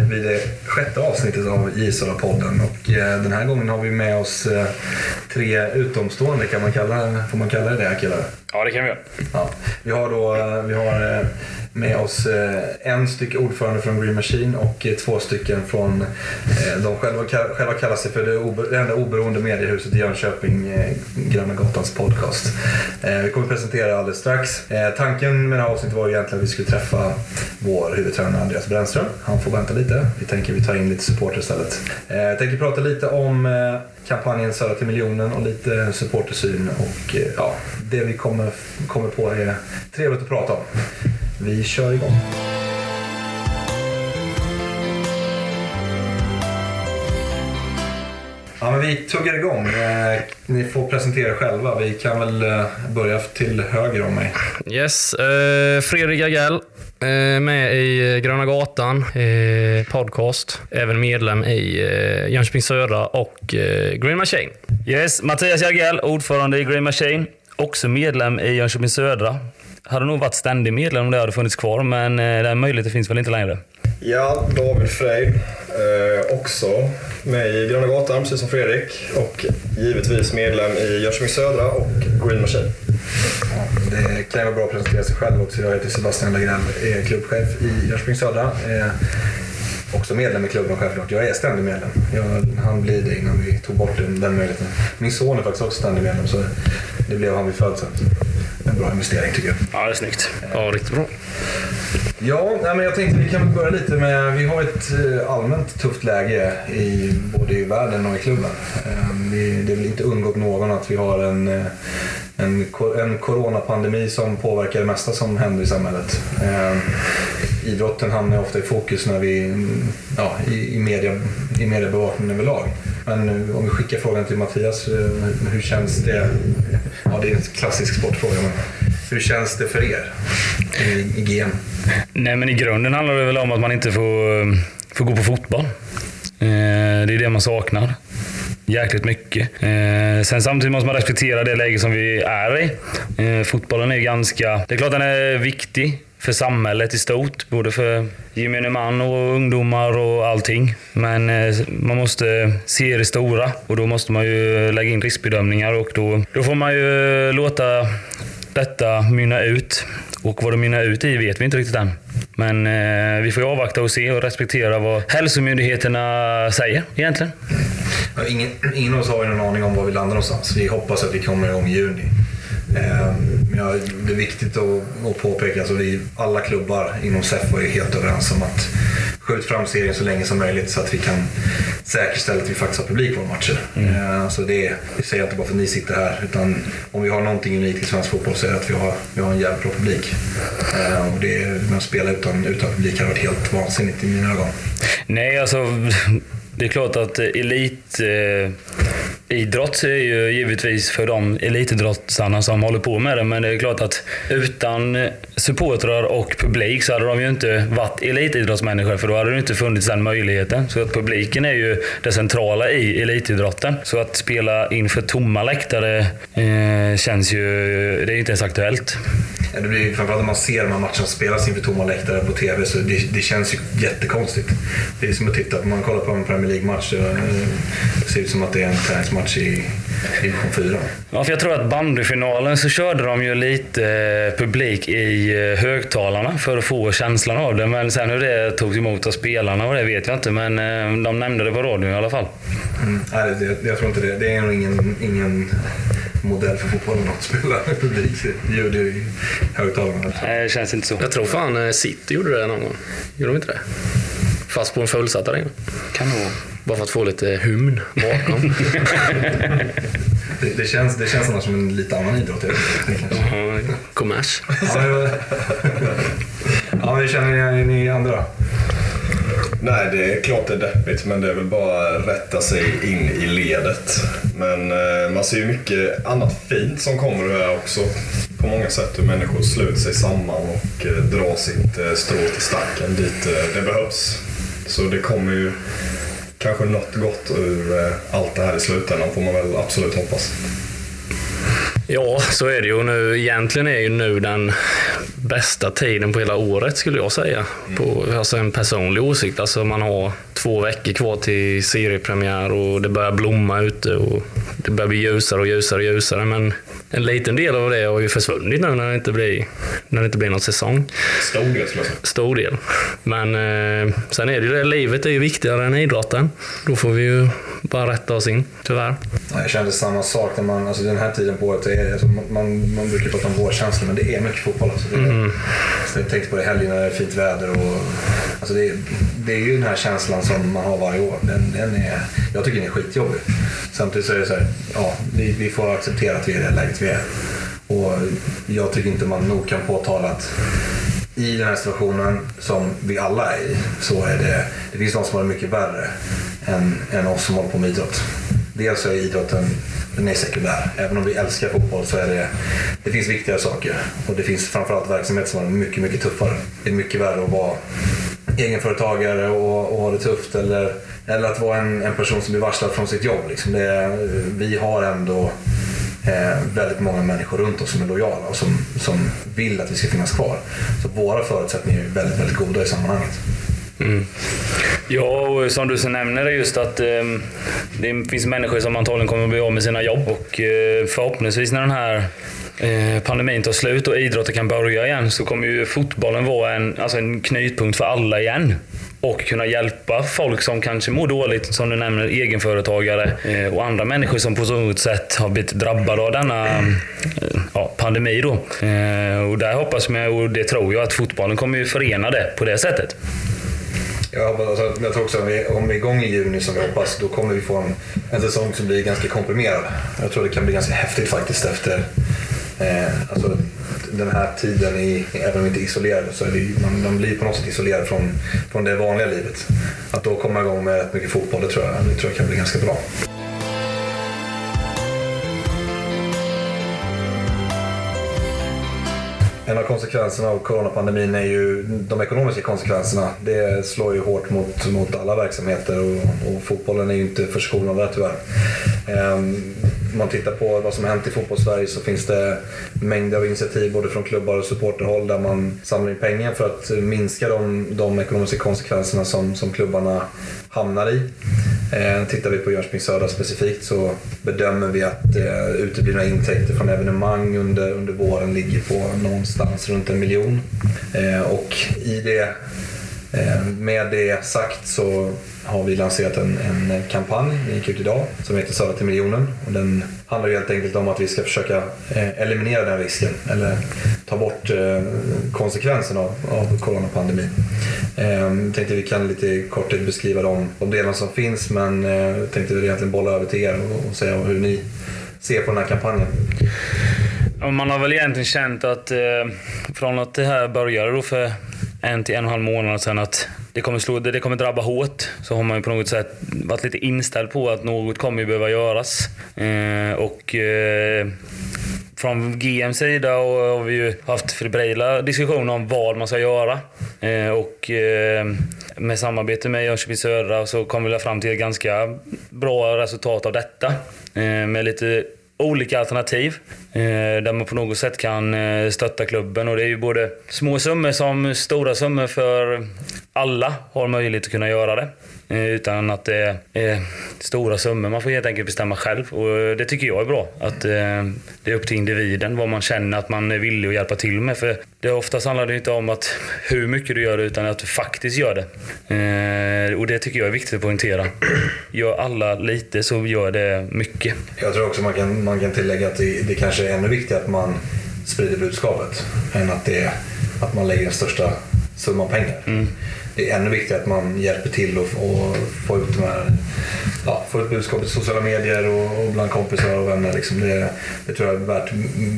vid det sjätte avsnittet av J-Sala-podden och eh, den här gången har vi med oss eh, tre utomstående, kan man kalla, får man kalla det det killar? Ja, det kan vi göra. Ja. Vi har då eh, vi har med oss eh, en stycke ordförande från Green Machine och eh, två stycken från, eh, de själva, själva kallar sig för det, det enda oberoende mediehuset i Jönköping, Gröna Gatans podcast. Vi kommer presentera alldeles strax. Tanken med det här avsnittet var ju egentligen att vi skulle träffa vår huvudtränare Andreas Brännström. Han får vänta lite. Vi tänker vi tar in lite supporter istället. Jag tänker prata lite om kampanjen Södra till miljonen och lite supportersyn och ja, det vi kommer, kommer på är trevligt att prata om. Vi kör igång. Ja, men vi tuggar igång. Eh, Ni får presentera er själva. Vi kan väl eh, börja till höger om mig. Yes, eh, Fredrik Agell. Med i Gröna Gatan eh, podcast. Även medlem i eh, Jönköping Södra och eh, Green Machine. Yes, Mattias Jagell, ordförande i Green Machine. Också medlem i Jönköping Södra. Hade nog varit ständig medlem om det hade funnits kvar, men eh, den möjligheten finns väl inte längre. Ja, David Frejd. Eh, också med i Gröna Gatan, precis som Fredrik. Och givetvis medlem i Jönköping Södra och Green Machine. Ja, det kan vara bra att presentera sig själv också. Jag heter Sebastian Lagrell, är klubbchef i Jönköping Södra. Eh, också medlem i klubben självklart. Jag är ständig medlem. Jag han bli det innan vi tog bort den, den möjligheten. Min son är faktiskt också ständig medlem så det blev han vid födseln. En bra investering tycker jag. Ja, det är snyggt. Ja, riktigt bra. Ja, nej, men jag tänkte vi kan börja lite med, vi har ett eh, allmänt tufft läge i både i världen och i klubben. Eh, vi- Det är väl inte undgått någon att vi har en, eh, en, en coronapandemi som påverkar det mesta som händer i samhället. Eh, Idrotten hamnar ofta i fokus när vi, mm, ja, i, i, media, i mediebevakningen överlag. Men eh, om vi skickar frågan till Mattias, eh, hur känns det? Ja, det är en klassisk sportfråga, men hur känns det för er i, i GM? Nej, men i grunden handlar det väl om att man inte får, eh, får gå på fotboll. Det är det man saknar. Jäkligt mycket. Eh, Sen samtidigt måste man respektera det läge som vi är i. Eh, Fotbollen är ganska... Det är klart den är viktig för samhället i stort. Både för gemene man och ungdomar och allting. Men eh, man måste se det stora och då måste man ju lägga in riskbedömningar och då, då får man ju eh, låta detta mynna ut. Och vad det mynnar ut i vet vi inte riktigt än. Men eh, vi får ju avvakta och se och respektera vad hälsomyndigheterna säger egentligen. Ja, Ingen, ingen av oss har ju någon aning om var vi landar någonstans. Vi hoppas att vi kommer igång i juni. Eh, Men ja, det är viktigt att, att påpeka att alltså vi, alla klubbar inom SEF var ju helt överens om att skjut fram serien så länge som möjligt så att vi kan säkerställa att vi faktiskt har publik på våra matcher. Eh, Så det, det säger jag inte bara för att ni sitter här. Utan om vi har någonting unikt i svensk fotboll så är det att vi har, vi har en jävligt bra publik. Eh, Och det, men att spela utan, utan publik hade varit helt vansinnigt i mina ögon. Nej, alltså det är klart att elitidrott eh, eh är ju givetvis för de elitidrottarna som håller på med det. Men det är klart att utan supportrar och publik så hade de ju inte varit elitidrottsmänniskor för då hade det inte funnits den möjligheten. Så att publiken är ju det centrala i elitidrotten. Så att spela inför tomma läktare eh, känns ju... Det är ju inte ens aktuellt. Ja, Det blir framförallt när man ser de här matcherna spelas inför tomma läktare på TV så det, det känns ju jättekonstigt. Det är som att titta, på, man kollar på en Premier League-match så eh, det ser ut som att det är en träningsmatch i division 4. Ja, för jag tror att bandyfinalen så körde de ju lite eh, publik i eh, högtalarna för att få känslan av det. Men sen hur det togs emot av spelarna och det vet jag inte. Men de nämnde det på radion i alla fall. Mm. Nej, det, det, jag tror inte det. Det är nog ingen, ingen modell för fotbollen att spela med publik. Ljud i högtalarna. Nej, det känns inte så. Jag tror fan City gjorde det någon gång. Gjorde de inte det? Fast på en fullsatt arena. Kan nog. Bara för att få lite hymn bakom. Det, det, känns, det känns annars som en lite annan idrott. Ja, Kommers. Ja, hur känner ni, ni andra? Nej, det är klart det är deppigt, men det är väl bara att rätta sig in i ledet. Men eh, man ser ju mycket annat fint som kommer här också. På många sätt hur människor sluter sig samman och eh, drar sitt eh, strå till stacken dit eh, det behövs. Så det kommer ju kanske något gott ur eh, allt det här i slutändan, får man väl absolut hoppas. Ja, så är det ju. Nu, egentligen är ju nu den bästa tiden på hela året skulle jag säga. På, alltså en personlig åsikt. Alltså man har två veckor kvar till seriepremiär och det börjar blomma ute och det börjar bli ljusare och ljusare och ljusare. Men en liten del av det har ju försvunnit nu när det inte blir, när det inte blir någon säsong. Stor del skulle jag säga. Stor del. Men eh, sen är det ju det, livet är ju viktigare än idrotten. Då får vi ju bara rätta oss in, tyvärr. Ja, Jag kände samma sak när man, alltså den här tiden på året. Är, alltså man, man, man brukar prata om vårkänslor men det är mycket fotboll. Alltså det, Mm. så jag tänkte på det i helgen när det är fint väder. Och, alltså det, det är ju den här känslan som man har varje år. Den, den är, jag tycker den är skitjobbig. Samtidigt så är det så här, ja, vi, vi får acceptera att vi är i det läget vi är. Och jag tycker inte man nog kan påtala att i den här situationen som vi alla är i så är det, det finns de som har det mycket värre än, än oss som håller på med idrott. Dels så är idrotten den är sekundär. Även om vi älskar fotboll så är det, det finns viktigare saker. Och det finns framförallt verksamhet som är mycket, mycket tuffare. Det är mycket värre att vara egenföretagare och, och ha det tufft eller, eller att vara en, en person som blir varslad från sitt jobb. Liksom det, vi har ändå eh, väldigt många människor runt oss som är lojala och som, som vill att vi ska finnas kvar. Så våra förutsättningar är väldigt, väldigt goda i sammanhanget. Mm. Ja, och som du så nämner just att eh, det finns människor som antagligen kommer att bli av med sina jobb och eh, förhoppningsvis när den här Eh, pandemin tar slut och idrotten kan börja igen så kommer ju fotbollen vara en, alltså en knutpunkt för alla igen. Och kunna hjälpa folk som kanske mår dåligt, som du nämner, egenföretagare eh, och andra människor som på något sätt har blivit drabbade av denna eh, ja, pandemi. Då. Och där hoppas jag, och det tror jag, att fotbollen kommer ju förena det på det sättet. Jag, hoppas, alltså, jag tror också att om vi, om vi är igång i juni som vi hoppas, då kommer vi få en, en säsong som blir ganska komprimerad. Jag tror det kan bli ganska häftigt faktiskt efter eh, alltså, den här tiden, i, även om vi inte är isolerade, så är det, man, man blir på något sätt isolerad från, från det vanliga livet. Att då komma igång med rätt mycket fotboll, det tror jag, det tror jag kan bli ganska bra. En av konsekvenserna av coronapandemin är ju de ekonomiska konsekvenserna. Det slår ju hårt mot, mot alla verksamheter och, och fotbollen är ju inte förskonad där tyvärr. Ehm, man tittar på vad som har hänt i fotbollssverige så finns det mängder av initiativ både från klubbar och supporterhåll där man samlar in pengar för att minska de, de ekonomiska konsekvenserna som, som klubbarna hamnar i. Eh, tittar vi på Jönköping Södra specifikt så bedömer vi att eh, uteblivna intäkter från evenemang under, under våren ligger på någonstans runt en miljon. Eh, och i det, Eh, med det sagt så har vi lanserat en, en kampanj, den gick ut idag, som heter Södra till miljonen. Och den handlar ju helt enkelt om att vi ska försöka eh, eliminera den risken, eller ta bort eh, konsekvenserna av, av coronapandemin. Jag tänkte vi kan lite i korthet beskriva de, de delar som finns, men jag tänkte väl egentligen bolla över till er och, säga hur ni ser på den här kampanjen. Man har väl egentligen känt att eh, från att det här började då för en till en och en halv månad sedan att det kommer, slå, det kommer drabba hårt. Så har man ju på något sätt varit lite inställd på att något kommer ju behöva göras. Eh, och eh, från GMs sida och har vi ju haft febrila diskussioner om vad man ska göra. Eh, och eh, med samarbete med Jönköping Södra så kom vi fram till ett ganska bra resultat av detta. Eh, med lite olika alternativ eh, där man på något sätt kan eh, stötta klubben. Och det är ju både små summor som stora summor för alla har möjlighet att kunna göra det. Eh, utan att det är stora summor. Man får helt enkelt bestämma själv. Och eh, det tycker jag är bra. Att eh, det är upp till individen vad man känner att man är villig att hjälpa till med. För det oftast handlar det inte om att hur mycket du gör det utan att du faktiskt gör det. Och det tycker jag är viktigt att poängtera. Gör alla lite så gör det mycket. Jag tror också man kan, man kan tillägga att det, det kanske är ännu viktigare att man sprider budskapet än att, det, att man lägger den största summan pengar. Det är ännu viktigare att man hjälper till och, och få ut de här, ja, få ut budskapet i sociala medier och, och bland kompisar och vänner. Liksom det, det tror jag är värt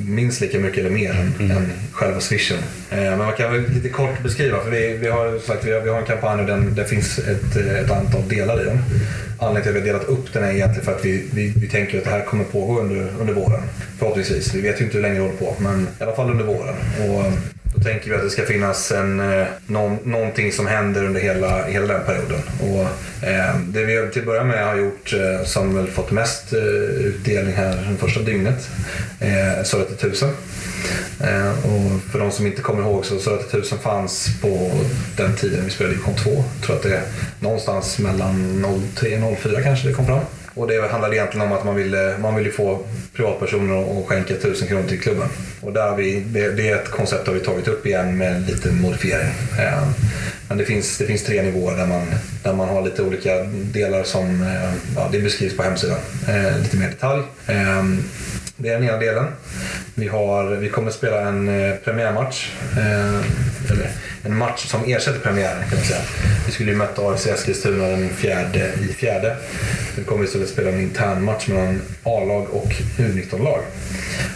minst lika mycket eller mer än, än själva swishen. Eh, men man kan väl lite kort beskriva, för vi, vi har sagt vi har, vi har en kampanj och den, det finns ett, ett antal delar i den. Anledningen till att vi har delat upp den är egentligen för att vi, vi, vi tänker att det här kommer pågå under, under våren. Förhoppningsvis. Vi vet ju inte hur länge det håller på, men i alla fall under våren. Och då tänker vi att det ska finnas en, eh, någon, någonting som händer under hela, hela den perioden. Och, eh, det vi till att börja med har gjort, eh, som väl fått mest eh, utdelning här det första dygnet, eh, Södra till 1000. Eh, och för de som inte kommer ihåg så Södra till 1000 fanns på den tiden vi spelade division 2. Jag tror att det är någonstans mellan 03 och 04 kanske det kom fram. Och det handlade egentligen om att man ville, man ville få privatpersoner att skänka 1000 kronor till klubben. Och där har vi, det, det är ett koncept har vi tagit upp igen med lite modifiering. Eh, men det finns, det finns tre nivåer där man, där man har lite olika delar som eh, ja, det beskrivs på hemsidan. Eh, lite mer detalj. Det är den ena delen. Vi, har, vi kommer spela en premiärmatch. Eller en match som ersätter premiären kan man säga. Vi skulle ju möta AFC Eskilstuna den fjärde i fjärde. Vi kommer istället spela en intern match mellan A-lag och U19-lag.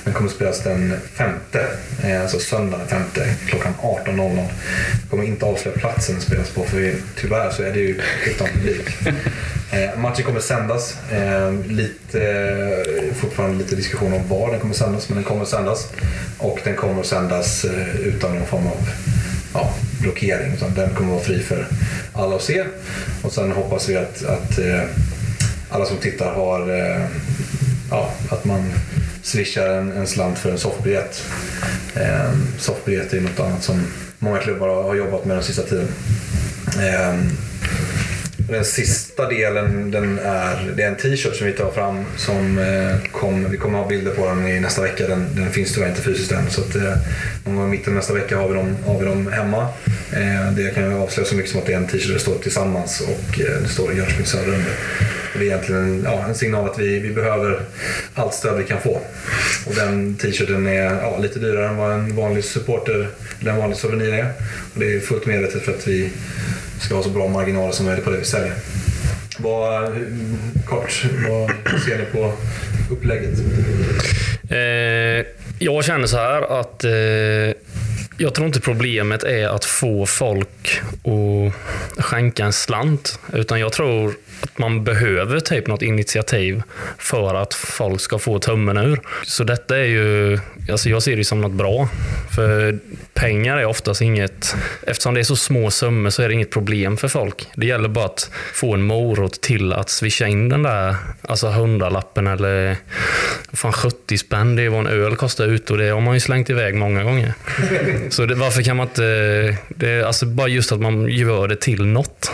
Den kommer spelas den femte, eh, alltså söndag den femte klockan 18.00. Vi kommer inte avslöja platsen den spelas på för vi, tyvärr så är det ju utan publik. Eh, matchen kommer sändas. Eh, lite, eh, fortfarande lite diskussion om var den kommer sändas, men den kommer sändas. Och den kommer sändas eh, utan någon form av ja, blockering. Utan den kommer vara fri för alla att se. Och sen hoppas vi att, att eh, alla som tittar har eh, ja, att man swishar en, en slant för en soffbiljett. Eh, soffbiljett är något annat som många klubbar har, har jobbat med den sista tiden. Eh, den sista delen den är, det är en t-shirt som vi tar fram. Som eh, kom, vi kommer ha bilder på den i nästa vecka. Den, den finns tyvärr inte fysiskt än. Så att, eh, någon gång i mitten av nästa vecka har vi dem, har vi dem hemma. Eh, det kan jag avslöja så mycket som att det är en t-shirt där det står tillsammans och eh, det står Jönköping Södra under. Det är egentligen en, ja, en signal att vi, vi behöver allt stöd vi kan få. Och den t-shirten är ja, lite dyrare än vad en vanlig supporter eller en vanlig souvenir är. Och det är fullt medvetet för att vi ska ha så bra marginaler som möjligt på det vi säljer. Vad, kort, vad ser ni på upplägget? Eh, jag känner så här att eh, jag tror inte problemet är att få folk att skänka en slant. Utan jag tror att man behöver typ något initiativ för att folk ska få tummen ur. Så detta är ju, alltså jag ser det som något bra. För pengar är oftast inget, eftersom det är så små summor så är det inget problem för folk. Det gäller bara att få en morot till att swisha in den där alltså hundralappen eller fan 70 spänn. Det är vad en öl kostar ute och det har man ju slängt iväg många gånger. Så det, varför kan man inte, det, alltså bara just att man gör det till något.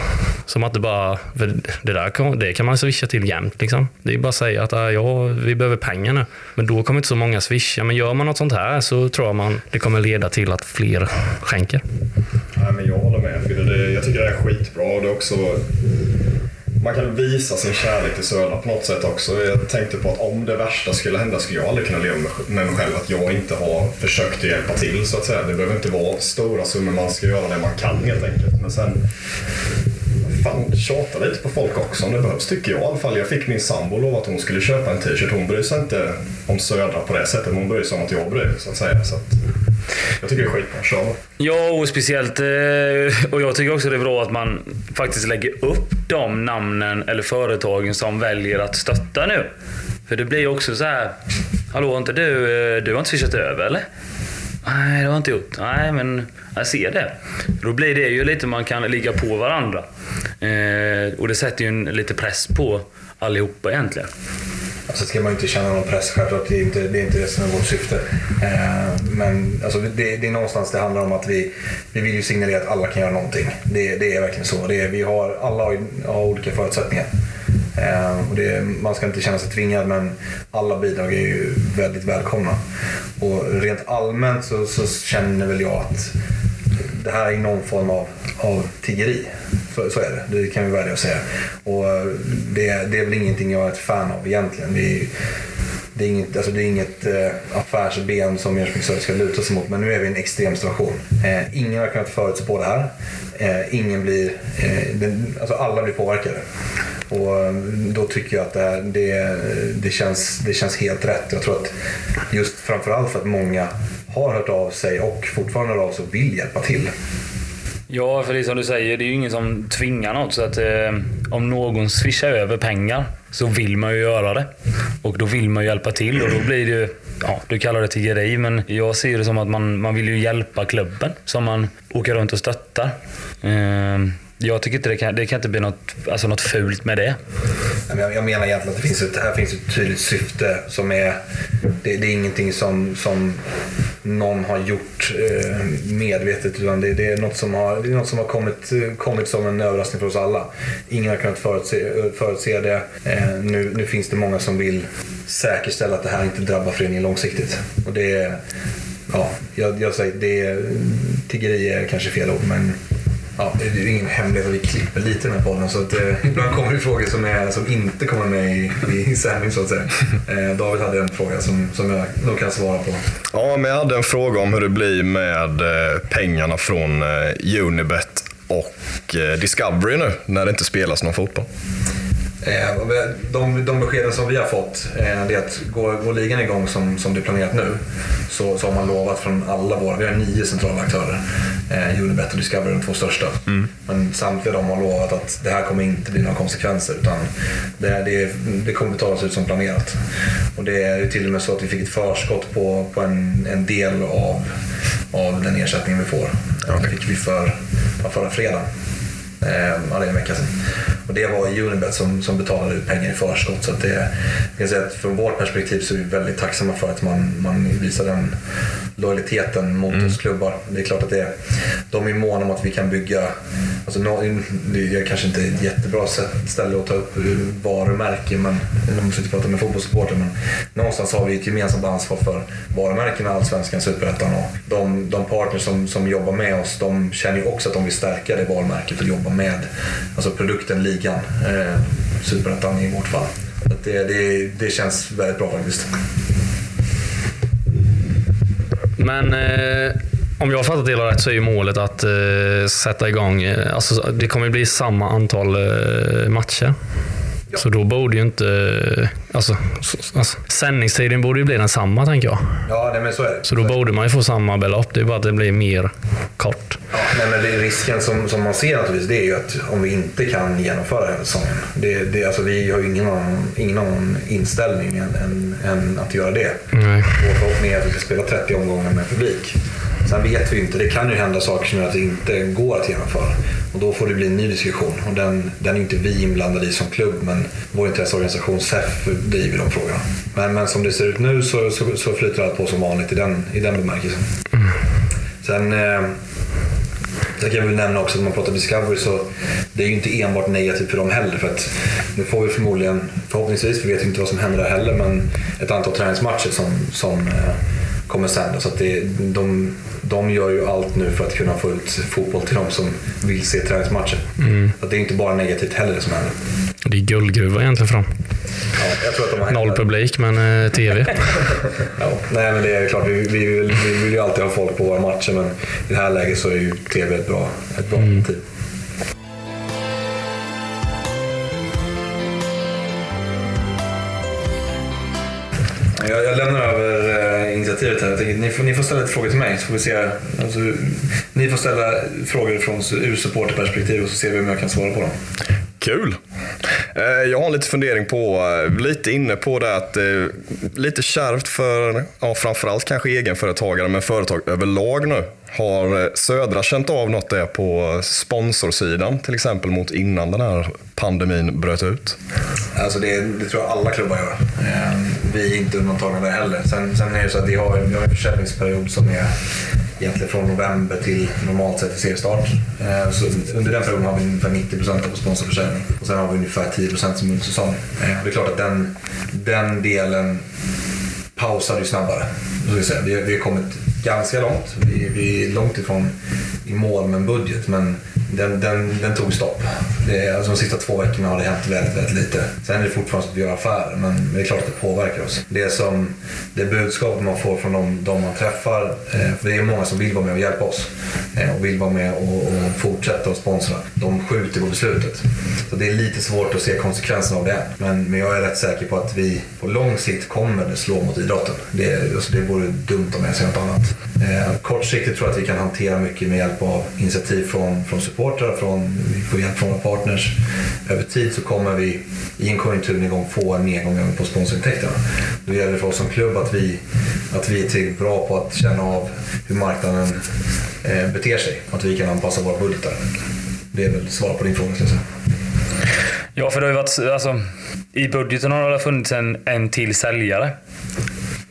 Som att det bara, det där kan, det kan man swisha till jämt. Liksom. Det är bara att säga att äh, ja, vi behöver pengar nu. Men då kommer inte så många swisha. Men gör man något sånt här så tror jag man det kommer leda till att fler skänker. Nej, men jag håller med. Det, jag tycker det är skitbra. Det är också, man kan visa sin kärlek till Södra på något sätt också. Jag tänkte på att om det värsta skulle hända skulle jag aldrig kunna leva med mig själv att jag inte har försökt att hjälpa till så att säga. Det behöver inte vara stora summor, man ska göra det man kan helt enkelt. Men sen fan tjata lite på folk också om det behövs tycker jag i alla fall. Jag fick min sambo lova att hon skulle köpa en t-shirt. Hon bryr sig inte om Södra på det sättet. Hon bryr sig om att jag bryr mig så att säga. Så att, jag tycker det är skitbra. Kör. Ja, och speciellt... Eh, och jag tycker också det är bra att man faktiskt lägger upp de namnen eller företagen som väljer att stötta nu. För det blir ju också så här... Hallå, har inte du, eh, du har inte swishat över eller? Nej, det har jag inte gjort. Nej, men jag ser det. Då blir det ju lite man kan ligga på varandra. Eh, och det sätter ju en, lite press på allihopa egentligen. Sen ska man ju inte känna någon press självklart. Det är inte det, är inte det som är vårt syfte. Eh, men alltså, det, det är någonstans det handlar om att vi, vi vill ju signalera att alla kan göra någonting. Det, det är verkligen så. Det är, vi har, alla har, har olika förutsättningar. Eh, och det, man ska inte känna sig tvingad men alla bidrag är ju väldigt välkomna. Och rent allmänt så, så känner väl jag att det här är någon form av, av tiggeri. Så, så är det, det kan vi välja att säga. Och eh, det, det är väl ingenting jag är ett fan av egentligen. Vi, det är inget, alltså det är inget eh, affärsben som Jönköping Södra ska luta sig mot. Men nu är vi i en extrem situation. Eh, ingen har kunnat förutspå det här. Eh, ingen blir, eh, den, alltså alla blir påverkade. Och eh, då tycker jag att det, här, det, det, känns, det känns helt rätt. Jag tror att just framförallt för att många har hört av sig och fortfarande hör av sig och vill hjälpa till. Ja, för det är som du säger, det är ju ingen som tvingar något. Så att eh, om någon swishar över pengar så vill man ju göra det. Och då vill man ju hjälpa till och då blir det ju ja, du kallar det tiggeri, men jag ser det som att man, man vill ju hjälpa klubben som man åker runt och stöttar. Eh, jag tycker inte det kan, det kan inte bli något, alltså något fult med det. Jag, menar egentligen att det finns ett, här finns ett tydligt syfte som är... Det, det är ingenting som, som någon har gjort eh, medvetet utan det, det, är något som har, det är något som har kommit, kommit som en överraskning för oss alla. Ingen har kunnat förutse, förutse det. Eh, nu, nu finns det många som vill säkerställa att det här inte drabbar föreningen långsiktigt. Och det ja, jag, jag säger, det tiggeri är kanske fel ord men Ja, det är ju ingen hemlighet att vi klipper lite i den här podden så att, eh, ibland kommer det frågor som, är, som inte kommer med i, i sändning så att säga. Eh, David hade en fråga som, som jag nog kan svara på. Ja, men jag hade en fråga om hur det blir med eh, pengarna från eh, Unibet och eh, Discovery nu när det inte spelas någon fotboll. Eh, de, de beskeden som vi har fått eh, är att går, går ligan igång som, som det är planerat nu så, så har man lovat från alla våra, vi har nio centrala aktörer, eh, Unibet och Discovery de två största. Mm. Men samtliga de har lovat att det här kommer inte bli några konsekvenser utan det, det, det kommer betalas ut som planerat. Och det är ju till och med så att vi fick ett förskott på, på en, en del av, av den ersättningen vi får. Okay. Det fick vi för, förra fredagen. Eh, ja, det är en vecka sedan. Och det var Unibet som, som betalade ut pengar i förskott. Så att det, jag kan säga att från vårt perspektiv så är vi väldigt tacksamma för att man, man visar den lojaliteten mot mm. oss klubbar. Det är klart att det, de är måna om att vi kan bygga, alltså, det är kanske inte ett jättebra ställe att ta upp varumärke, men man måste inte prata med fotbollssupportrar, men någonstans har vi ett gemensamt ansvar för varumärkena Allsvenskan, Superettan och de, de partners som, som jobbar med oss, de känner ju också att de vill stärka det varumärket och jobba med alltså produkten, ligan, eh, Superettan i vårt fall. Det, det, det känns väldigt bra faktiskt. Men eh, om jag har fattat det hela rätt så är ju målet att eh, sätta igång, eh, alltså, det kommer bli samma antal eh, matcher. Ja. Så då borde ju inte... Alltså, alltså, sändningstiden borde ju bli densamma, tänker jag. Ja, nej, men så är det. Så då borde man ju få samma belopp. Det är bara att det blir mer kort. Ja, nej, men risken som, som man ser naturligtvis, det är ju att om vi inte kan genomföra hela säsongen. Det, det, alltså, vi har ju ingen annan, ingen annan inställning än, än, än att göra det. Nej. Vår förhoppning är att vi ska spela 30 omgångar med publik. Sen vet vi inte, det kan ju hända saker som gör att det inte går att genomföra. Och då får det bli en ny diskussion. Och den, den är inte vi inblandade i som klubb, men vår intresseorganisation SEF driver de frågorna. Men, men som det ser ut nu så, så, så flyter allt på som vanligt i den, i den bemärkelsen. Sen, eh, sen kan jag väl nämna också att när man pratar Discovery så det är ju inte enbart negativt för dem heller. För att nu får vi förmodligen, förhoppningsvis, vi vet inte vad som händer där heller, men ett antal träningsmatcher som, som eh, kommer sen. Så det, de, de gör ju allt nu för att kunna få ut fotboll till de som vill se träningsmatcher. Mm. Så det är inte bara negativt heller det som händer. Det är guldgruva egentligen fram. Ja, Noll publik, men eh, TV. ja, nej, men det är klart, vi, vi, vill, vi vill ju alltid ha folk på våra matcher, men i det här läget så är ju TV ett bra, ett bra mm. tid. Jag, jag lämnar initiativet här. Jag tänker, ni, får, ni får ställa lite frågor till mig så får vi se. Alltså, ni får ställa frågor från ur supporterperspektiv och så ser vi om jag kan svara på dem. Kul! Eh, jag har lite fundering på, eh, lite inne på det att det är lite kärvt för ja, framförallt kanske egenföretagare men företag överlag nu. Har Södra känt av något där på sponsorsidan till exempel mot innan den här pandemin bröt ut? Alltså det, det tror jag alla klubbar gör. Vi är inte undantagna där heller. Sen, sen är det så att vi har, vi har en försäljningsperiod som är egentligen från november till normalt sett seriestart. Eh, så under den perioden har vi ungefär 90 procent av sponsorförsäljning och sen har vi ungefär 10 procent som säsong. Eh, det är klart att den, den delen pausade ju snabbare. Vi, vi har kommit ganska långt. Vi, vi är långt ifrån i mål med en budget men den, den, den tog stopp. Det, alltså de sista två veckorna har det hänt väldigt, väldigt lite. Sen är det fortfarande så att vi gör affärer men det är klart att det påverkar oss. Det, som, det budskap man får från de, de man träffar, eh, för det är många som vill vara med och hjälpa oss. eh, och vill vara med och, och fortsätta och sponsra, de skjuter på beslutet. Så det är lite svårt att se konsekvenserna av det. Men, men jag är rätt säker på att vi på lång sikt kommer det slå mot idrotten. Det, alltså det vore dumt om jag säger något annat. Eh, kortsiktigt tror jag att vi kan hantera mycket med hjälp av initiativ från, från supportrar, från, vi får hjälp från våra partners. Över tid så kommer vi i en konjunkturnedgång få en nedgång även på sponsorintäkterna. Då gäller det för oss som klubb att vi, att vi är tillräckligt bra på att känna av hur marknaden eh, beter sig. Att vi kan anpassa våra budgetar. Det är väl svar på din fråga skulle jag säga. Ja, för det har ju varit, alltså, i budgeten har det funnits en, en till säljare.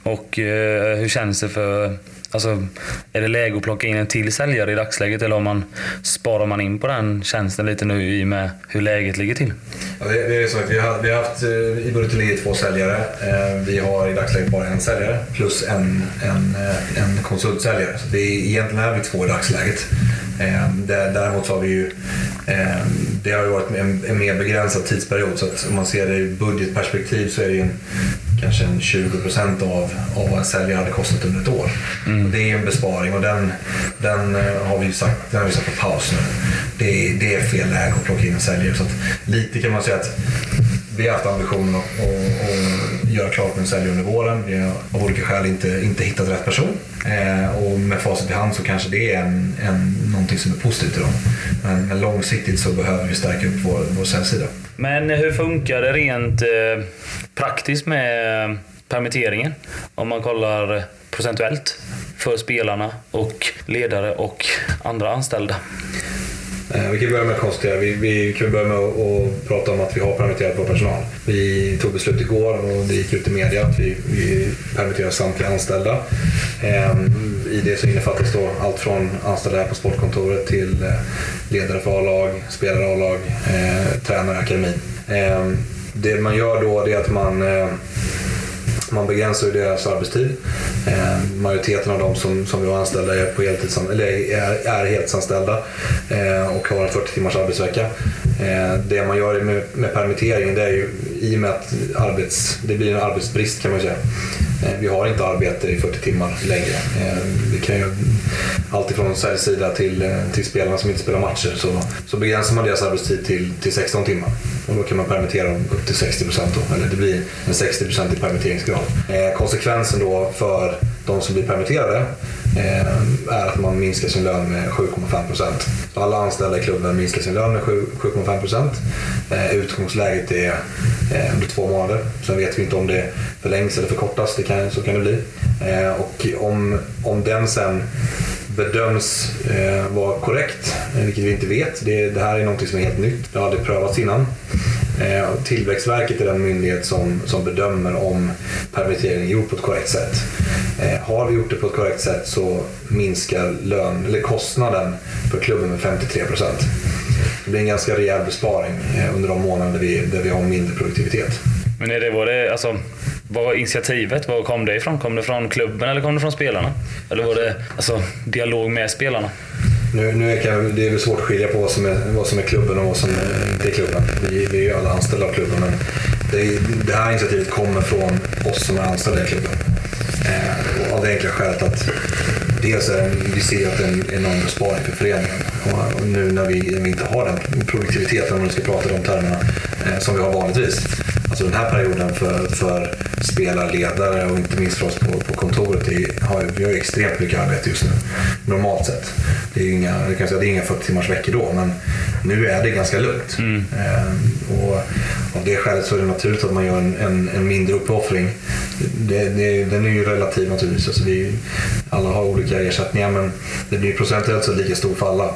Och eh, hur känns det för Alltså, är det läge att plocka in en till säljare i dagsläget eller om man, sparar man in på den tjänsten lite nu i och med hur läget ligger till? Ja, det, det är så att vi har, vi har haft, eh, i budgeten ligger två säljare. Eh, vi har i dagsläget bara en säljare plus en, en, eh, en konsultsäljare. Så det är, egentligen är vi två i dagsläget. Däremot så har vi ju, det har ju varit en, en mer begränsad tidsperiod så att om man ser det i budgetperspektiv så är det ju en kanske en 20 procent av, av vad en säljare hade kostat under ett år. Mm. Det är en besparing och den, den, eh, har vi sagt, den har vi satt på paus nu. Det är, det är fel läge att plocka in en säljare. Så lite kan man säga att vi har haft ambitionen att, att, att göra klart med en säljare under våren. Vi har av olika skäl inte, inte hittat rätt person. Eh, och med facit i hand så kanske det är en, en, någonting som är positivt idag. Men, men långsiktigt så behöver vi stärka upp vår, vår säljsida. Men hur funkar det rent eh, praktiskt med permitteringen? Om man kollar procentuellt för spelarna och ledare och andra anställda. Eh, vi kan börja med att konstatera, vi, vi kan börja med att, prata om att vi har permitterat vår personal. Vi tog beslut igår och det gick ut i media att vi, vi permitterar samtliga anställda. Ehm, I det så innefattas då allt från anställda här på sportkontoret till eh, ledare för A-lag, spelare A-lag, eh, tränare, akademi. Ehm, det man gör då är att man eh, man begränsar ju deras arbetstid. Eh, majoriteten av de som, som vi har anställda är, på heltids, eller är, är heltidsanställda eh, och har en 40 timmars arbetsvecka. Eh, det man gör med, med permitteringen det är ju i och med att arbets, det blir en arbetsbrist kan man säga. Eh, vi har inte arbete i 40 timmar längre. Eh, vi kan ju alltifrån säljsida till, eh, till spelarna som inte spelar matcher så, så begränsar man deras arbetstid till, till 16 timmar. Och då kan man permittera dem upp till 60 procent. Eller det blir en 60 i permitteringsgrad. Konsekvensen då för de som blir permitterade eh, är att man minskar sin lön med 7,5 procent. Alla anställda i klubben minskar sin lön med 7,5 procent. Eh, utgångsläget är eh, under två månader. Sen vet vi inte om det förlängs eller förkortas. Det kan, så kan det bli. Eh, och om, om den sen bedöms eh, vara korrekt, eh, vilket vi inte vet. Det, det, här är något som är helt nytt. Det har aldrig prövats innan. Eh, Tillväxtverket är den myndighet som, som bedömer om permitteringen är gjord på ett korrekt sätt. Eh, har vi gjort det på ett korrekt sätt så minskar lön, eller kostnaden för klubben med 53 procent. Det blir en ganska rejäl besparing eh, under de månader där vi, där vi har mindre produktivitet. Men är det, var det, alltså, vad var initiativet? Var kom det ifrån? Kom det från klubben eller kom det från spelarna? Eller var det alltså, dialog med spelarna? Nu, nu kan, det är väl svårt att skilja på vad som är, vad som är klubben och vad som inte är klubben. Vi, vi är ju alla anställda av klubben. Men det, det här initiativet kommer från oss som är anställda i klubben. Eh, av det enkla skälet att dels är vi ser att det är en enorm besparing för föreningen. Och, nu när vi, vi inte har den produktiviteten, om man ska prata de termerna, eh, som vi har vanligtvis alltså den här perioden för, för spelarledare och inte minst för oss på, på kontoret, är, har, vi har extremt mycket arbete just nu. Normalt sett. Det är inga, jag kan säga, det är inga 40 timmars veckor då, men nu är det ganska lugnt. Mm. Ehm, och av det skälet så är det naturligt att man gör en, en, en mindre uppoffring. Det, det, den är ju relativ naturligtvis. Alltså vi, alla har olika ersättningar men det blir procentuellt så lika stor för alla.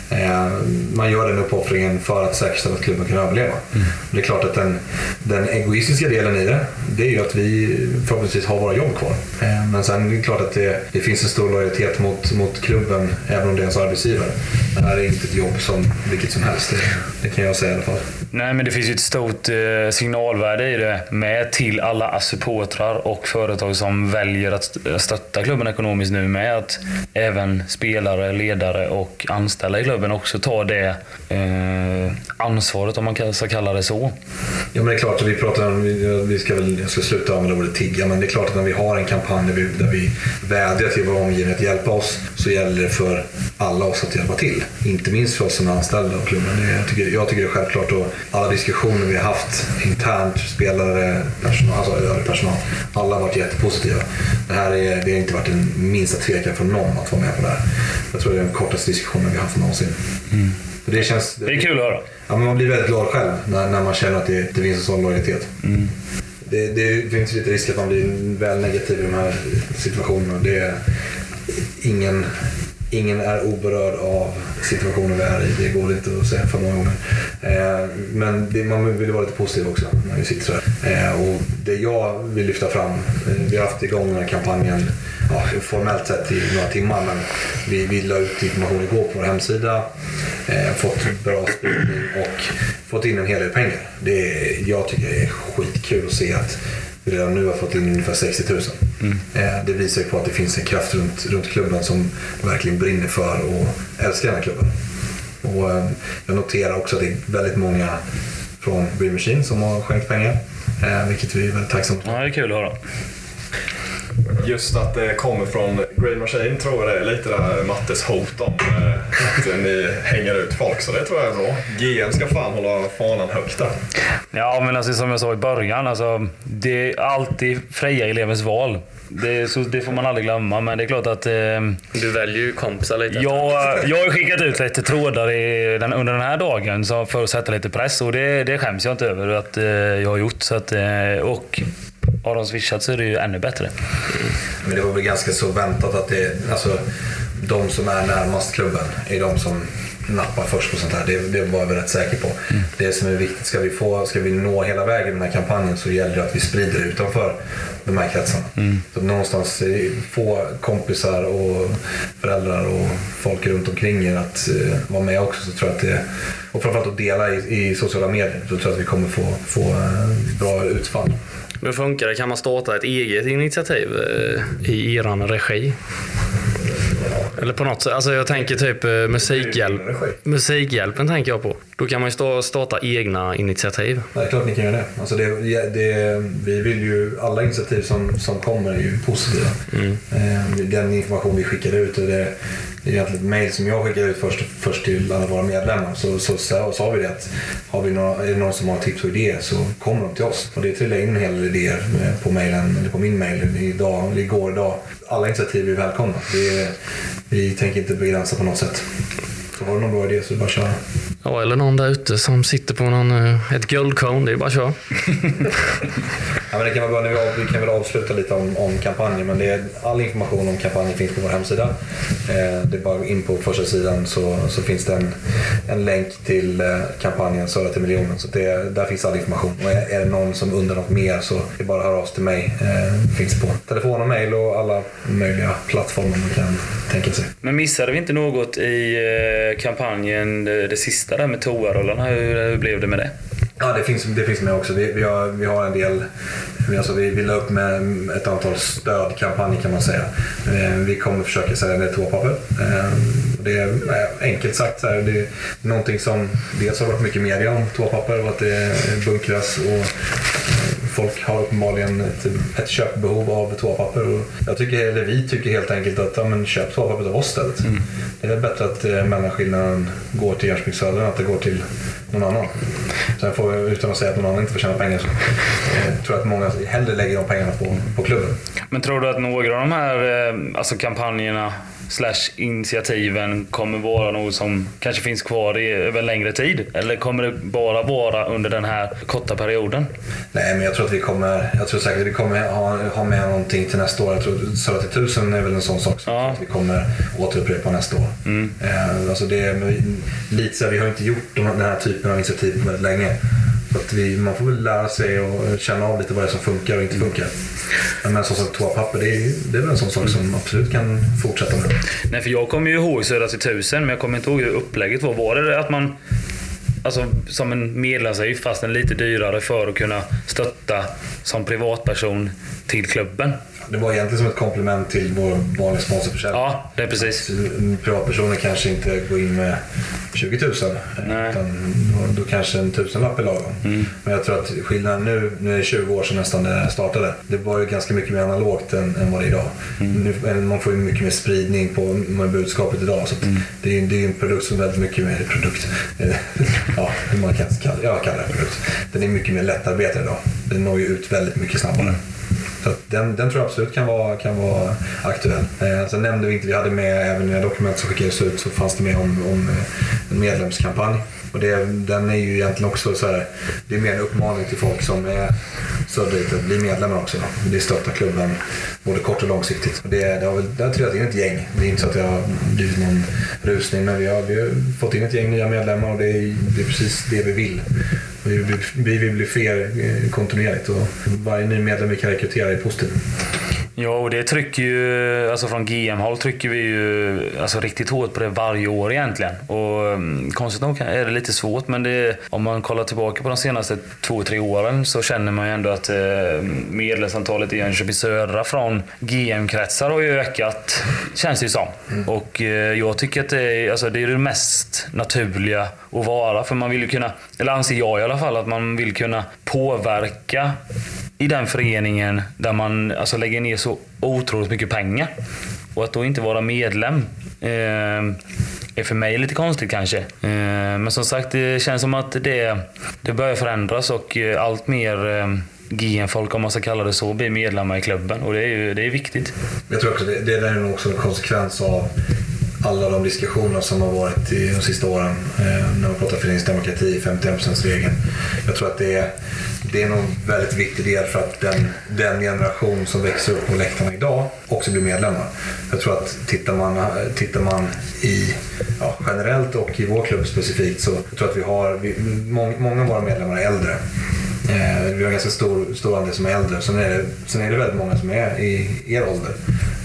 man gör den uppoffringen för att säkerställa att klubben kan överleva. Mm. Det är klart att den, den egoistiska delen i det, det är ju att vi förhoppningsvis har våra jobb kvar. Eh, men sen är det klart att det, det finns en stor lojalitet mot, mot klubben, även om det är ens arbetsgivare. Det här är inte ett jobb som vilket som helst. Det, det kan jag säga i alla fall. Nej, men det finns ju ett stort eh, signalvärde i det med till alla supportrar och företag som väljer att stötta klubben ekonomiskt nu med att även spelare, ledare och anställda i klubben också tar det eh, ansvaret, om man ska kalla det så. Ja, men det är klart, vi pratar om, vi ska väl, jag ska sluta använda ordet tigga, men det är klart att när vi har en kampanj där vi, där vi vädjar till vår omgivning att hjälpa oss så gäller det för alla oss att hjälpa till. Inte minst för oss som är anställda av klubben. Det, jag, tycker, jag tycker det är självklart och alla diskussioner vi har haft internt, spelare, personal, alltså övrig personal. Alla har varit jättepositiva. Det här är, det har inte varit en minsta tvekan från någon att vara med på det här. Jag tror det är den kortaste diskussionen vi har haft någonsin. Mm. Det, känns, det är kul att höra. Ja, men man blir väldigt glad själv när, när man känner att det, det finns en sån lojalitet. Mm. Det, det finns lite risk att man blir väl negativ i de här situationerna. Det är ingen, ingen är oberörd av situationen vi är i. Det går inte att säga för många gånger. Eh, men det, man vill vara lite positiv också när vi sitter så här. Och det jag vill lyfta fram, eh, vi har haft igång den här kampanjen ja, formellt sett i några timmar men vi, vi la ut information igår på vår hemsida. Eh, fått bra spridning och fått in en hel del pengar. Det är, jag tycker det är skitkul att se att vi redan nu har fått in ungefär 60 000. Mm. Eh, det visar ju på att det finns en kraft runt, runt klubben som verkligen brinner för och älskar den här klubben. Och, eh, jag noterar också att det är väldigt många från Green Machine som har skänkt pengar. Eh, vilket vi är väldigt tacksamma för. Ja, det är kul att höra. Just att det kommer från Green Machine tror jag det är lite där Mattes hot om att ni hänger ut folk. Så det tror jag är bra. GM ska fan hålla fanan högt där. Ja, men alltså, som jag sa i början. Alltså, det är alltid fria elevens val. Det, så, det får man aldrig glömma, men det är klart att... Eh, du väljer ju kompisar lite. Jag, jag har skickat ut lite trådar i, den, under den här dagen så för att sätta lite press och det, det skäms jag inte över att eh, jag har gjort. Så att, eh, och har de swishat så är det ju ännu bättre. Men det var väl ganska så väntat att det, alltså, de som är närmast klubben är de som nappar först på sånt här. Det, det var jag rätt säker på. Mm. Det som är viktigt, ska vi, få, ska vi nå hela vägen i den här kampanjen så gäller det att vi sprider utanför de här kretsarna. Mm. Så någonstans få kompisar och föräldrar och folk runt omkring er att uh, vara med också. Så tror jag att det, och framförallt att dela i, i sociala medier. Så tror jag att vi kommer få, få uh, bra utfall. Hur funkar det? Kan man starta ett eget initiativ uh, i er regi? Eller på något sätt. Alltså jag tänker typ eh, musikhjälp. Musikhjälpen tänker jag på. Då kan man ju starta egna initiativ. det är klart ni kan göra det. Alltså det, det vi vill ju, alla initiativ som, som kommer är ju positiva. Mm. Eh, den information vi skickar ut, det, det är egentligen ett mail som jag skickar ut först, först till alla våra medlemmar. Så, så, så sa vi det att har vi några, är det någon som har tips och idéer så kommer de till oss. Och det trillar in en hel del idéer eh, på mailen, eller på min idag, igår idag. Alla initiativ är välkomna. Vi, vi tänker inte begränsa på något sätt. Så har du någon bra idé så är det bara att köra. Ja, eller någon där ute som sitter på någon, eh, ett guldkorn. Det är bara att köra. ja, men det kan vara bra, vi kan väl avsluta lite om, om kampanjen. Men det är, all information om kampanjen finns på vår hemsida. Eh, det är bara in på första sidan så, så finns det en, en länk till eh, kampanjen Söra till miljonen. Så det, där finns all information. Och är, är det någon som undrar något mer så är det bara att höra av sig till mig. Eh, finns på telefon och mail och alla möjliga plattformar man kan tänka sig. Men missade vi inte något i eh, kampanjen det, det sista det här med toarullarna, hur, hur blev det med det? Ja, det finns, det finns med också. Vi, vi, har, vi har en del, alltså vi, vi la upp med ett antal stödkampanjer kan man säga. Eh, vi kommer försöka sälja ner toapapper. Eh, det är enkelt sagt så här, det är någonting som dels har varit mycket media om toapapper och att det bunkras och folk har uppenbarligen ett, ett köpbehov av toapapper. Och jag tycker, eller vi tycker helt enkelt att ja, men köp toapapper av oss istället. Mm. Det är bättre att eh, mellanskillnaden går till Jönköping Söder än att det går till någon annan. Sen får jag, utan att säga att någon annan inte får tjäna pengar så eh, tror jag att många hellre lägger de pengarna på, på klubben. Men tror du att några av de här eh, alltså kampanjerna slash initiativen kommer vara något som kanske finns kvar i, över en längre tid? Eller kommer det bara vara under den här korta perioden? Nej, men jag tror att vi kommer, jag tror säkert att vi kommer ha, ha med någonting till nästa år. Jag tror Söra till tusen är väl en sån sak som ja. vi kommer återupprepa nästa år. Mm. Eh, alltså det, lite så här, vi har inte gjort den här typen av initiativ väldigt länge. Så att vi, man får väl lära sig och känna av lite vad det är som funkar och inte funkar. Men som sagt, toapapper, det är, det är väl en sån sak som absolut kan fortsätta med. Nej, för jag kommer ju ihåg Södra till tusen, men jag kommer inte ihåg hur upplägget var. Var det att man Alltså som en medlemsavgift fast en lite dyrare för att kunna stötta som privatperson till klubben. Det var egentligen som ett komplement till vår vanliga sponsorförsäljning. Ja, det är precis. Privatpersoner kanske inte går in med 20 000. Nej. Utan då, då kanske en tusenlapp är lagom. Mm. Men jag tror att skillnaden nu, nu är det 20 år sedan nästan här startade. Det var ju ganska mycket mer analogt än, än vad det är idag. Mm. Nu, man får ju mycket mer spridning på med budskapet idag. Så Mm. det, är, det är en produkt som är väldigt mycket mer produkt. Eh, ja, man kan kalla, jag kallar det produkt. Den är mycket mer lättarbetad idag. Den når ju ut väldigt mycket snabbare. Så att den, den tror jag absolut kan vara, kan vara aktuell. Eh, sen nämnde vi inte, vi hade med även i det dokument som skickades ut så fanns det med om, om en medlemskampanj. Och det, den är ju egentligen också så här, det är mer en uppmaning till folk som är söderut att bli medlemmar också. Det stöttar klubben både kort och långsiktigt. Och det, det, har väl, det har trillat in ett gäng. Det är inte så att det har blivit någon rusning men vi har, vi har fått in ett gäng nya medlemmar och det är, det är precis det vi vill. Vi vill, vi vill bli fler eh, kontinuerligt och varje ny medlem vi kan rekrytera är positiv. Ja, och det trycker ju, alltså från GM-håll trycker vi ju alltså riktigt hårt på det varje år egentligen. Och um, konstigt nog är det lite svårt, men det, om man kollar tillbaka på de senaste två, tre åren så känner man ju ändå att eh, medlemsantalet i Jönköping Södra från GM-kretsar har ju ökat, känns det ju som. Och eh, jag tycker att det är, alltså, det är det mest naturliga att vara, för man vill ju kunna, eller anser jag i alla fall, att man vill kunna påverka i den föreningen där man alltså, lägger ner så otroligt mycket pengar. Och att då inte vara medlem eh, är för mig lite konstigt kanske. Eh, men som sagt, det känns som att det, det börjar förändras och eh, allt mer eh, GM-folk, om man ska kalla det så, blir medlemmar i klubben. Och det är ju det är viktigt. Jag tror också det, det där är nog också en konsekvens av alla de diskussioner som har varit i de sista åren eh, när man pratar föreningsdemokrati, 51%-regeln. Jag tror att det är, det är nog en väldigt viktig del för att den, den generation som växer upp på läktarna idag också blir medlemmar. Jag tror att tittar man, tittar man i, ja, generellt och i vår klubb specifikt så jag tror att vi har, vi, må, många av våra medlemmar är äldre. Eh, vi har en ganska stor, stor andel som är äldre. Sen är, det, sen är det väldigt många som är i er ålder.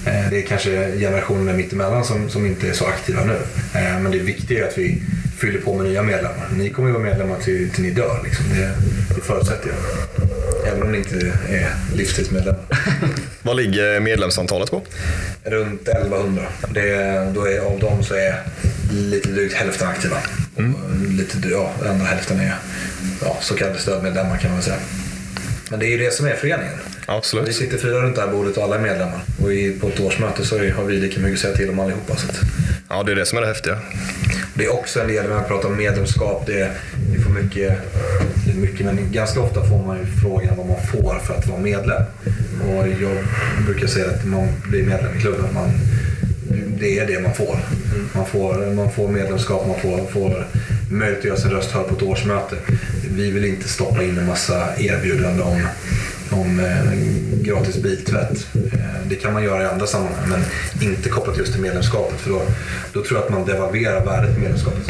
Eh, det är kanske generationen mittemellan som, som inte är så aktiva nu. Eh, men det viktiga är att vi fyller på med nya medlemmar. Ni kommer ju vara medlemmar till, till ni dör. Liksom. Det, det förutsätter jag. Även om ni inte är livstidsmedlemmar. Vad ligger medlemsantalet på? Runt 1100. Det, då är, av dem så är lite drygt hälften aktiva. Och lite, ja, andra hälften är ja, så kallade stödmedlemmar kan man säga. Men det är ju det som är föreningen. Vi Absolut. sitter fyra runt det här bordet och alla är medlemmar. Och i, på ett årsmöte så har vi lika mycket att säga till om allihopa. Så att, Ja, det är det som är det häftiga det är också en del när man pratar om medlemskap. Det, är- vi får mycket, det är mycket, men ganska ofta får man ju frågan vad man får för att vara medlem. Och jag brukar säga att man blir medlem i klubben. Man, det är det man får. Man får, man får medlemskap, man får, får möjlighet att göra sin röst hörd på ett årsmöte. Vi vill inte stoppa in en massa erbjudanden om, om eh, gratis biltvätt. Eh, det kan man göra i andra sammanhang, men inte kopplat just till medlemskapet. För då, då tror jag att man devalverar värdet i medlemskapet.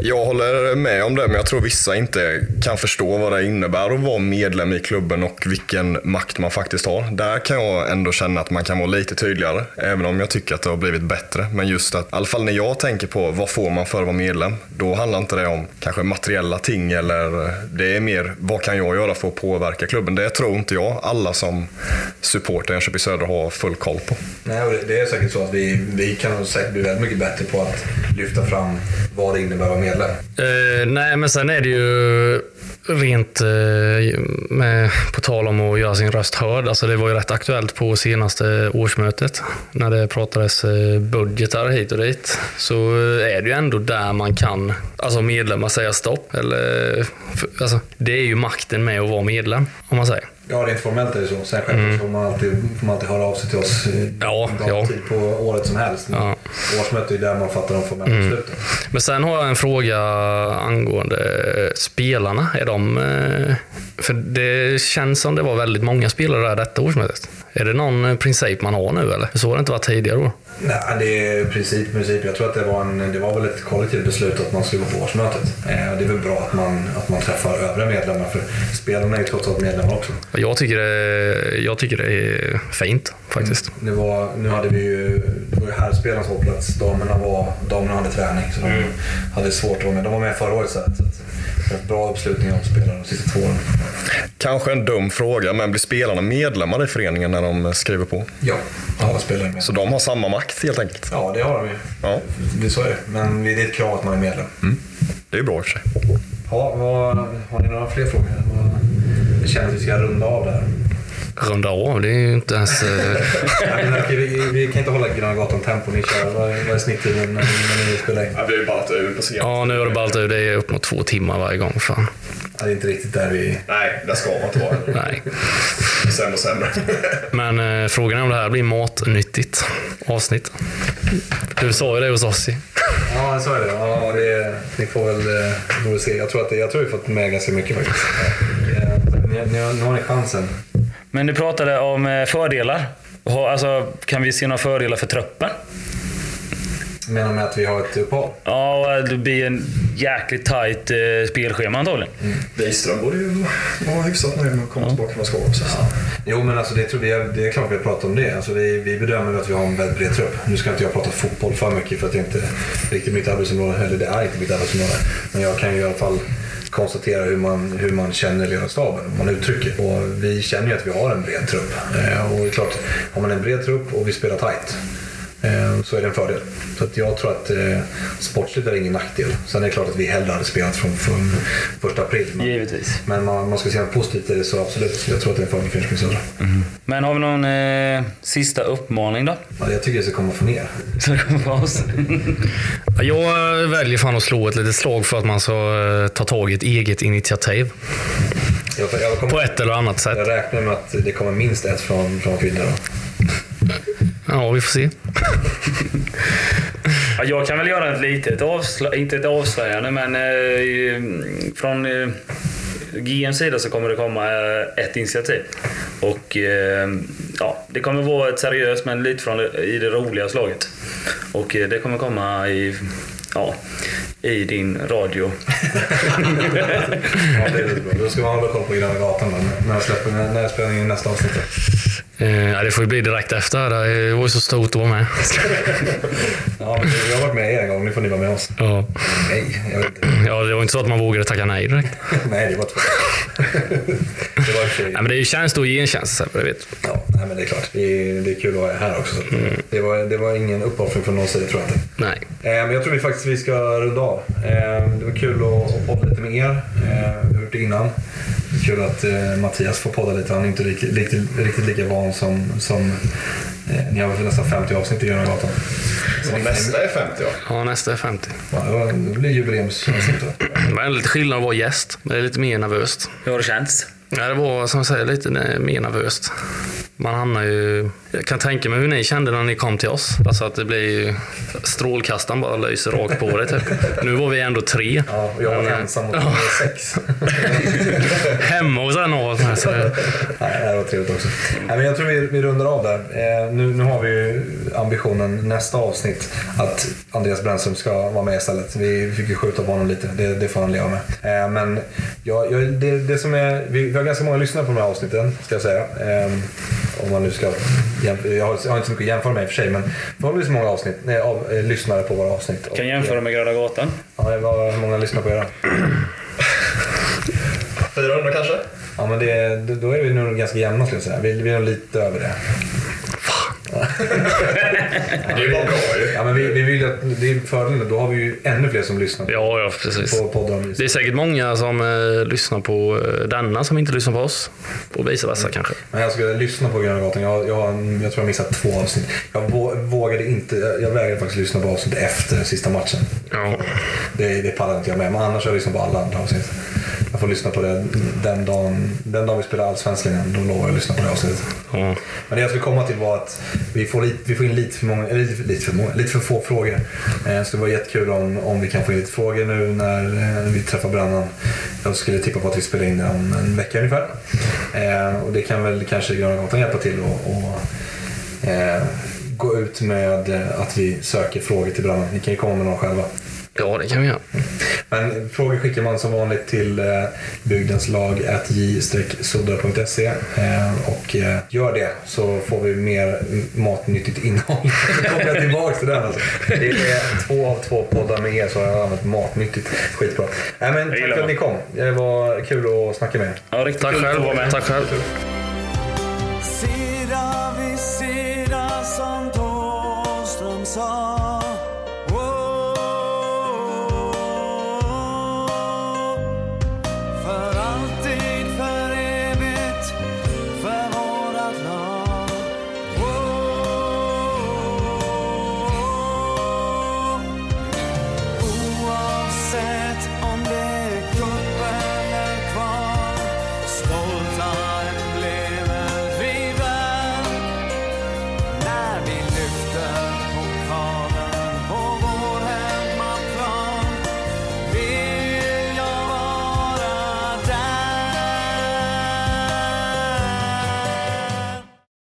Jag håller med om det, men jag tror vissa inte kan förstå vad det innebär att vara medlem i klubben och vilken makt man faktiskt har. Där kan jag ändå känna att man kan vara lite tydligare, även om jag tycker att det har blivit bättre. Men just att, i alla fall när jag tänker på vad får man för att vara medlem, då handlar inte det om kanske materiella ting eller eh, det är mer vad kan jag göra för att påverka klubben. Det tror inte jag alla som supporter i Jönköping Södra har full koll på. Nej, och det- det är säkert så att vi, vi kan säkert bli väldigt mycket bättre på att lyfta fram vad det innebär att vara medlem. Eh, nej, men sen är det ju rent eh, med, på tal om att göra sin röst hörd. Alltså det var ju rätt aktuellt på senaste årsmötet när det pratades eh, budgetar hit och dit. Så eh, är det ju ändå där man kan, alltså medlemmar säga stopp. Eller, för, alltså, det är ju makten med att vara medlem, om man säger. Ja, rent formellt är det så. Sen självklart får, man alltid, får man alltid höra av sig till oss Ja, ja. tid på året som helst. Ja. Årsmötet är där man fattar de formella besluten. Men sen har jag en fråga angående spelarna. Är de, eh, för det känns som det var väldigt många spelare där detta årsmötet. Är det någon eh, princip man har nu eller? Så har det inte varit tidigare år. Nej, det är princip, princip. Jag tror att det var, en, det var väl ett kollektivt beslut att man skulle gå på årsmötet. Eh, det är väl bra att man, att man träffar övriga medlemmar för spelarna är ju trots allt medlemmar också. Jag tycker det, jag tycker det är fint faktiskt. Det var, nu hade vi ju, det var ju herrspelarnas hållplats. Damerna, var, damerna hade träning så de hade svårt att vara med. De var med förra året så, att- så att det var bra uppslutning av spelarna de sista två åren. Kanske en dum fråga, men blir spelarna medlemmar i föreningen när de skriver på? Ja, alla spelar med. Så de har samma makt helt enkelt? Ja, det har de ju. Ja, Det så är det. Men det är ett krav att man är medlem. det är ju bra i och för sig. Ha, vad, har ni några fler frågor? Vad, det känns att vi ska runda av där. Runda av, det är ju inte ens... Nej, men okej, vi, vi kan inte hålla Gröna Gatan-tempo. Ni kör. Vad, är- vad är snittiden när, när ni spelar in? Ja, vi har ju ballat ur på scen. Ja, nu har det ballat ur. Det är upp mot två timmar varje gång. Fan. Ja, det är inte riktigt där vi... Nej, det ska man inte vara. Nej. Sämre och sämre. Men eh, frågan är om det här blir matnyttigt avsnitt. Du sa ju det hos oss ju. Ja, så är det. Ja, det ni får väl, eh, se. Jag tror, att det, jag tror vi fått med ganska mycket faktiskt. Eh, Ni, ni, har- nu har ni chansen. Men du pratade om eh, fördelar. Alltså, kan vi se några fördelar för truppen? Menar med att vi har ett uppehåll? Ja, det blir en jäkligt tajt eh, spelschema antagligen. Wiström borde ju vara hyfsat nöjd med att komma tillbaka från skada. Jo, men alltså, det, tror vi, är- det är klart vi har pratat om det. Alltså, vi, vi bedömer att vi har en väldigt bred trupp. Nu ska inte jag prata fotboll för mycket för att det inte är riktigt mitt arbetsområde. Eller det är inte mitt arbetsområde. Men jag kan ju i alla fall konstatera hur man, hur man känner ledarstaben, hur man uttrycker. Och vi känner ju att vi har en bred trupp. Eh, och det är klart, har man en bred trupp och vi spelar tight så är det en fördel. Så att jag tror att eh, sportsligt är det ingen nackdel. Sen är det klart att vi hellre hade spelat från, från första april. Men, Givetvis. men man, man ska se något positivt i det så absolut. Jag tror att det är en fördel för Jönköping Södra. Men har vi någon eh, sista uppmaning då? Ja, jag tycker det ska komma från er. Så det kommer på oss. Jag väljer fan att slå ett litet slag för att man ska eh, ta tag i ett eget initiativ. Jag, jag, kommer, På ett eller annat sätt. jag räknar med att det kommer minst ett från, från då. Ja, vi får se. Ja, jag kan väl göra ett litet avslö- inte ett avslöjande, men eh, från eh, GMs sida så kommer det komma eh, ett initiativ. Och eh, ja, Det kommer vara ett seriöst, men lite från det, i det roliga slaget. Och eh, det kommer komma i, ja, i din radio. Ja, det är bra. Då ska man hålla koll på Gröna Gatan då, när, släpper, när, när spelar in nästa avsnitt? Eh, ja, det får ju bli direkt efter. Det var ju så stort att vara med. Ja, jag har varit med er en gång, nu får ni vara med oss. Ja. Nej, jag vet inte. ja, det var inte så att man vågade tacka nej direkt. Nej, det var två. det var i och för sig... Nej, men det är ju tjänst och gentjänst, så det vet Ja, nej, men det är klart. Det är, det är kul att ha er här också. Så att, det, var, det var ingen uppoffring från någon sida tror jag inte. Nej. Eh, Men jag tror vi faktiskt vi ska runda av. Eh, Det var kul att att podda lite med er. Eh, Vi har gjort det innan. Det är kul att eh, Mattias får podda lite. Han är inte riktigt, riktigt, riktigt lika van som... som eh, ni har väl nästan 50 avsnitt i Gröna Gatan. Så nästa är 50 ja. Ja, nästa är 50. Ja, det var- det blir jubileumsavsnitt då. Det är lite skillnad att vara gäst. Det är lite mer nervöst. Hur har det känts? Ja, det var som jag säger lite mer nervöst. Man hamnar ju... Jag kan tänka mig hur ni kände när ni kom till oss. Alltså att det blir ju... Strålkastaren bara lyser rakt på dig typ. Nu var vi ändå tre. Ja, och jag var Men, ensam mot ja, sex. Hemma hos en av oss. med, så det- Nej, det var trevligt också. Nej, men jag tror vi, vi rundar av där. Eh, nu, nu har vi ju ambitionen nästa avsnitt att Andreas Brännström ska vara med istället. Vi fick ju skjuta på honom lite. Det, det får han leva med. Eh, men jag, jag, det, det som är, vi har ganska många lyssnare på de här avsnitten, ska jag säga. Eh, om man nu ska jag, har, jag har inte så mycket att jämföra med i och för sig, men förhållandevis många avsnitt, nej, av, eh, lyssnare på våra avsnitt. Kan jämföra med Gröna Gatan. Ja, det var, hur många lyssnar på era? 400 kanske? Ja, men det, det, då är vi nog ganska jämna skulle jag säga. Vi, vi är nog lite över det. Det är bara bra ju. Ja, men vi, vi vill att, det är fördelen, då har vi ju ännu fler som lyssnar Ja, ja, precis. på. Det är säkert många som eh, lyssnar på eh, denna som inte lyssnar på oss. Och vice versa kanske. Men jag skulle lyssna på Gröna Gatan. Jag, jag, har- jag tror jag missat två avsnitt. Jag vå- vågade inte, jag vägrade faktiskt lyssna på avsnitt efter sista matchen. Ja. Det, det pallar inte jag med. Men annars har jag lyssnat på alla andra avsnitt. Jag får lyssna på det den dagen, den dagen vi spelar Allsvenskan igen. Då lovar jag att lyssna på det avsnittet. ja. Men det jag skulle komma till var att vi får, lite, vi får in lite för, många, lite, lite, för många, lite för få frågor. Eh, Så det var jättekul om, om vi kan få in lite frågor nu när eh, vi träffar brännan. Jag skulle tippa på att vi spelar in det om en vecka ungefär. Eh, Och det kan väl kanske Gröna Gatan hjälpa till och, och eh, ut med eh, att vi söker frågor till branden. Ni kan ju komma med några själva. Ja, det kan vi göra. Men frågor skickar man som vanligt till eh, bygdenslag.j-sodda.se eh, och eh, gör det så får vi mer matnyttigt innehåll. Så kommer jag tillbaka till den alltså. Det är två av två poddar med er så har jag använt matnyttigt. Skitbra. Nej, men tack för att ni kom. Det var kul att snacka med er. Ja, riktigt Tack kul att själv. vara med. Tack själv.